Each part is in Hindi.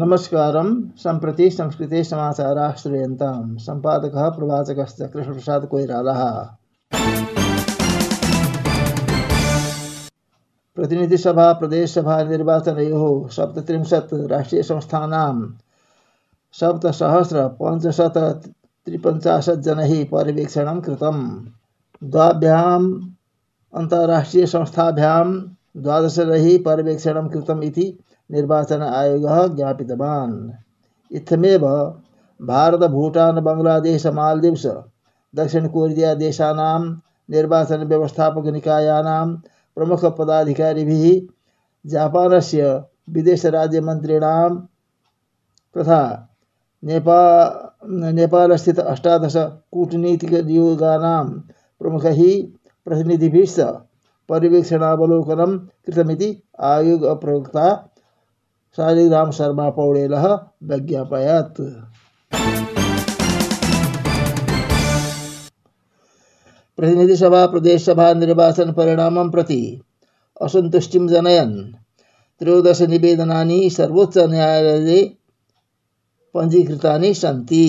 नमस्कार। संप्रति संस्कृते समाचाराः श्रूयन्तां सम्पादकः प्रवाचकश्च कृष्णप्रसाद कोइरालः। प्रतिनिधिसभा, प्रदेशसभा निर्वाचनयोः सप्तत्रिंशत् राष्ट्रियसंस्थानां सप्तसहस्रपञ्चशत जनैः पर्यवेक्षणं कृतम्। द्वाभ्याम् अन्ताराष्ट्रियसंस्थाभ्यां द्वादशैः पर्यवेक्षणं कृतम् इति निर्वाचन आयोग ज्ञापितवान्। इत्थमेव भारत भूटान बांग्लादेश, मालदीव्स, दक्षिण कोरिया देशानां निर्वाचनव्यवस्थापकनिकायानां प्रमुखपदाधिकारिभिः जापानस्य विदेशराज्यमन्त्रिणां तथा नेपा, नेपालस्थित अष्टादश कूटनीतिकनियोगानां प्रमुखैः प्रतिनिधिभिश्च पर्यवेक्षणावलोकनं कृतमिति आयोग प्रवक्ता शालिग्राम शर्मा पौडेलः व्यज्ञापयत् प्रतिनिधिसभा प्रदेशसभा निर्वाचन परिणामं प्रति असंतुष्टि जनयन। त्रयोदश निवेदनानि सर्वोच्चन्यायालये पञ्जीकृतानि सन्ति।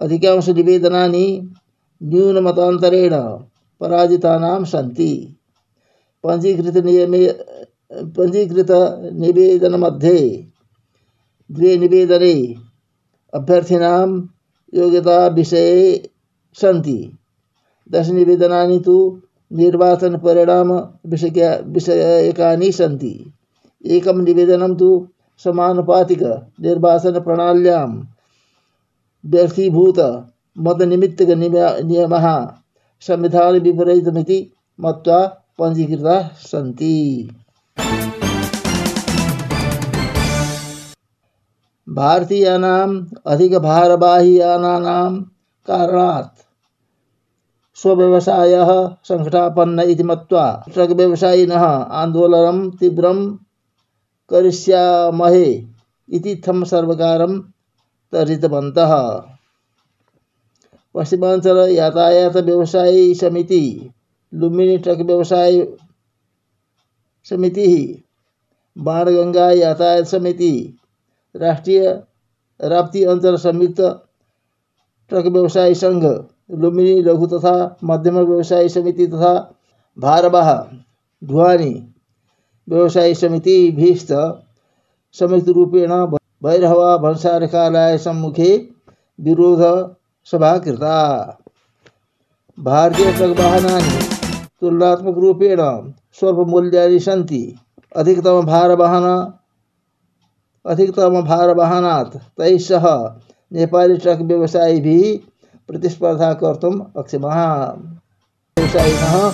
अधिकांशनिवेदनानि न्यूनमतान्तरेण पराजितानां सन्ति। पञ्जीकृतनियमे पञ्जीकृतनिवेदनमध्ये द्वे निवेदने अभ्यर्थिनां योग्यताविषये सन्ति। दशनिवेदनानि तु निर्वाचनपरिणामविषय विषयकानि सन्ति। एकं निवेदनं तु समानुपातिकनिर्वाचनप्रणाल्यां व्यर्थीभूतमतनिमित्तकनियमः संविधानविपरीतमिति मत्वा पञ्जीकृताः सन्ति। भारतीयानाम् अधिकभारवाहियानानां कारणात् स्वव्यवसायः सङ्कटापन्न इति मत्वा ट्रक् व्यवसायिनः आन्दोलनं तीव्रं करिष्यामहे इति थं सर्वकारं तर्जितवन्तः। पश्चिमाञ्चल यातायात व्यवसायी समिति लुम्बिनी ट्रक व्यवसाय समिति, बाणगंगा यातायात समिति, राष्ट्रीय राप्ती अंचल संयुक्त ट्रक व्यवसायी संघ, लुम्बिनी लघु तथा मध्यम व्यवसायी समिति तथा भारवाह ढुआनी व्यवसायी समिति भीस्त संयुक्त रूपेण भैरहवा भंसारकालय सम्मुखे विरोध सभा कृता। भारतीय ट्रक वाहनानि तुलनात्मकरूपेण स्वल्पमूल्यानि सन्ति अधिकतमभारवहन, अधिकतमभारवहनात् तैः सह नेपाली ट्रक व्यवसायिभिः प्रतिस्पर्धा कर्तुम् अक्षमः। व्यवसायिनः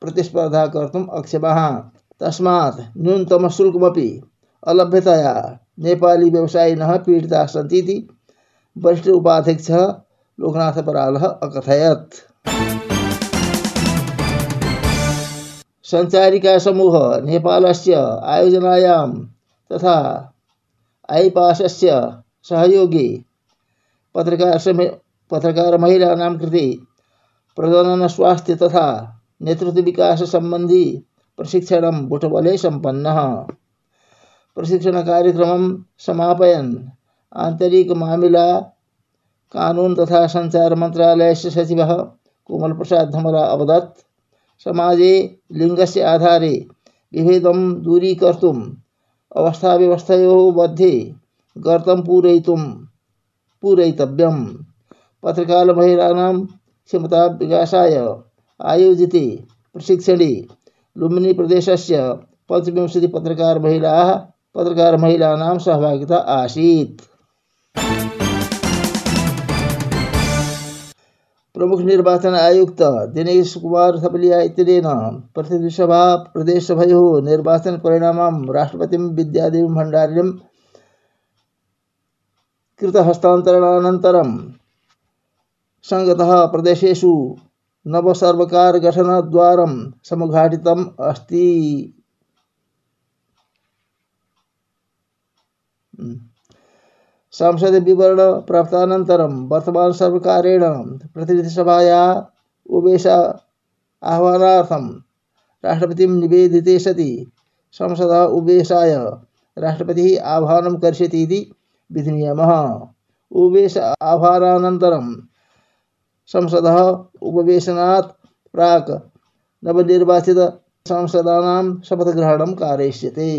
प्रतिस्पर्धा कर्तुम् अक्षमः। तस्मात् न्यूनतमशुल्कमपि अलभ्यतया नेपाली व्यवसायिनः पीडिताः सन्ति इति वरिष्ठ उपाध्यक्षः लोकनाथपरालः अकथयत्। सञ्चारिकासमूह नेपालस्य आयोजनायां तथा ऐपासस्य सहयोगी पत्रकार पत्रकारमहिलानां कृते प्रजननस्वास्थ्य तथा नेतृत्वविकाससम्बन्धी प्रशिक्षण बुटबले सम्पन्नः। प्रशिक्षणकार्यक्रमं समापयन्। आन्तरिकमामिला कानून तथा सञ्चार मन्त्रालयस्य सचिवः कोमलप्रसाद धमला अवदत्। समाजे लिङ्गस्य आधारे विभेदं दूरीकर्तुम्, अवस्थाव्यवस्थयोः मध्ये गर्तं पूरयितुं पूरयितव्यं पत्रकारमहिलानां क्षमताविकासाय आयोजिते प्रशिक्षणे लुम्बिनीप्रदेशस्य पञ्चविंशतिपत्रकारमहिलाः पत्रकारमहिलानां सहभागिता आसीत्। प्रमुख निर्वाचन आयुक्त दिनेश कुमार थपलिया इत्यनेन प्रतिनिधिसभा, प्रदेशसभयोः निर्वाचनपरिणामं राष्ट्रपतिं विद्यादेवी भण्डारिणं कृतहस्तान्तरणानन्तरं सङ्गतः प्रदेशेषु नवसर्वकारगठनद्वारं समुद्घाटितम् अस्ति। संसद विवरण प्राप्तानन्तरं वर्तमान सर्वकारेण प्रतिनिधिसभाया उवेश आह्वानार्थं राष्ट्रपतिं निवेदिते सति। संसदः उवेशाय राष्ट्रपतिः आह्वानं करिष्यति इति विधिनियमः। उपवेश आभारानन्तरं संसदः उपवेशनात् नवनिर्वाचित सांसदानां शपथग्रहणं कारयिष्यते।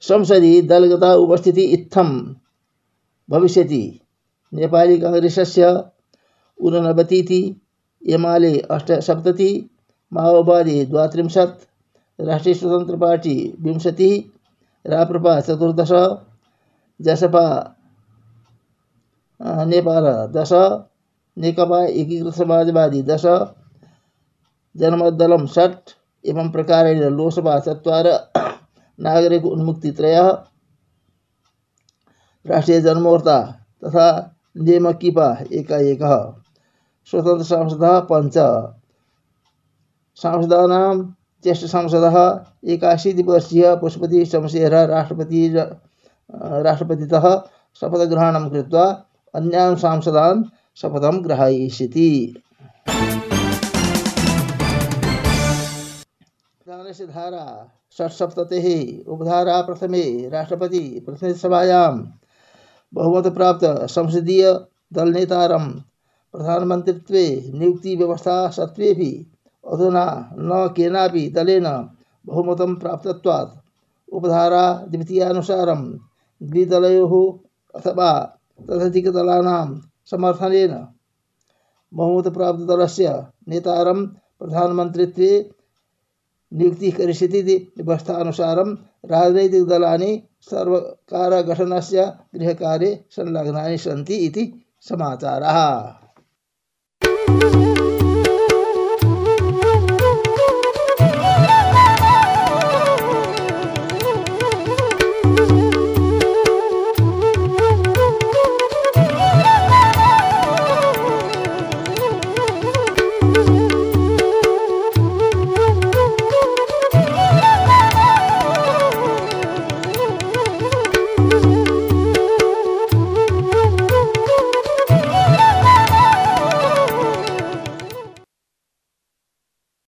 संसदि दलगता उपस्थिति इत्थं भविष्यति। नेपाली काङ्ग्रेसस्य ऊननवतिति एमाले अष्टसप्तति, माओवादी द्वात्रिंशत्, राष्ट्रिय स्वतन्त्र पार्टी विंशतिः, राप्रपा चतुर्दश, जसपा नेपाल दश, नेकपा एकीकृत समाजवादी दश, जनमतदलं षट् एवं प्रकारेण लोकसभा चत्वार नागरिक उन्मुक्ति त्रय राष्ट्रीय जनमोर्चा तथा नेमकीपा एकाएकः। स्वतन्त्र सांसदः पञ्च। सांसदानां ज्येष्ठसांसदः एकाशीतिवर्षीयः पुष्पति शमशेर राष्ट्रपति राष्ट्रपतितः शपथग्रहणं कृत्वा अन्यान् सांसदान् शपथं ग्रहयिष्यति। दानस्य धारा षट्सप्ततिः उपधारा प्रथमे, राष्ट्रपति प्रतिनिधिसभायां बहुमतप्राप्त संसदीय दलनेतारं, प्रधानमन्त्रित्वे नियुक्तिव्यवस्था सत्त्वेपि अधुना न केनापि दलेन बहुमतं प्राप्तत्वात्। उपधारा द्वितीयानुसारं द्विदलयोः अथवा तदधिकदलानां समर्थनेन बहुमतप्राप्तदलस्य नेतारं प्रधानमन्त्रित्वे नियुक्तिः करिष्यति इति व्यवस्थानुसारं राजनैतिकदलानि सर्वकारगठनस्य गृहकार्ये संलग्नानि सन्ति इति समाचारः।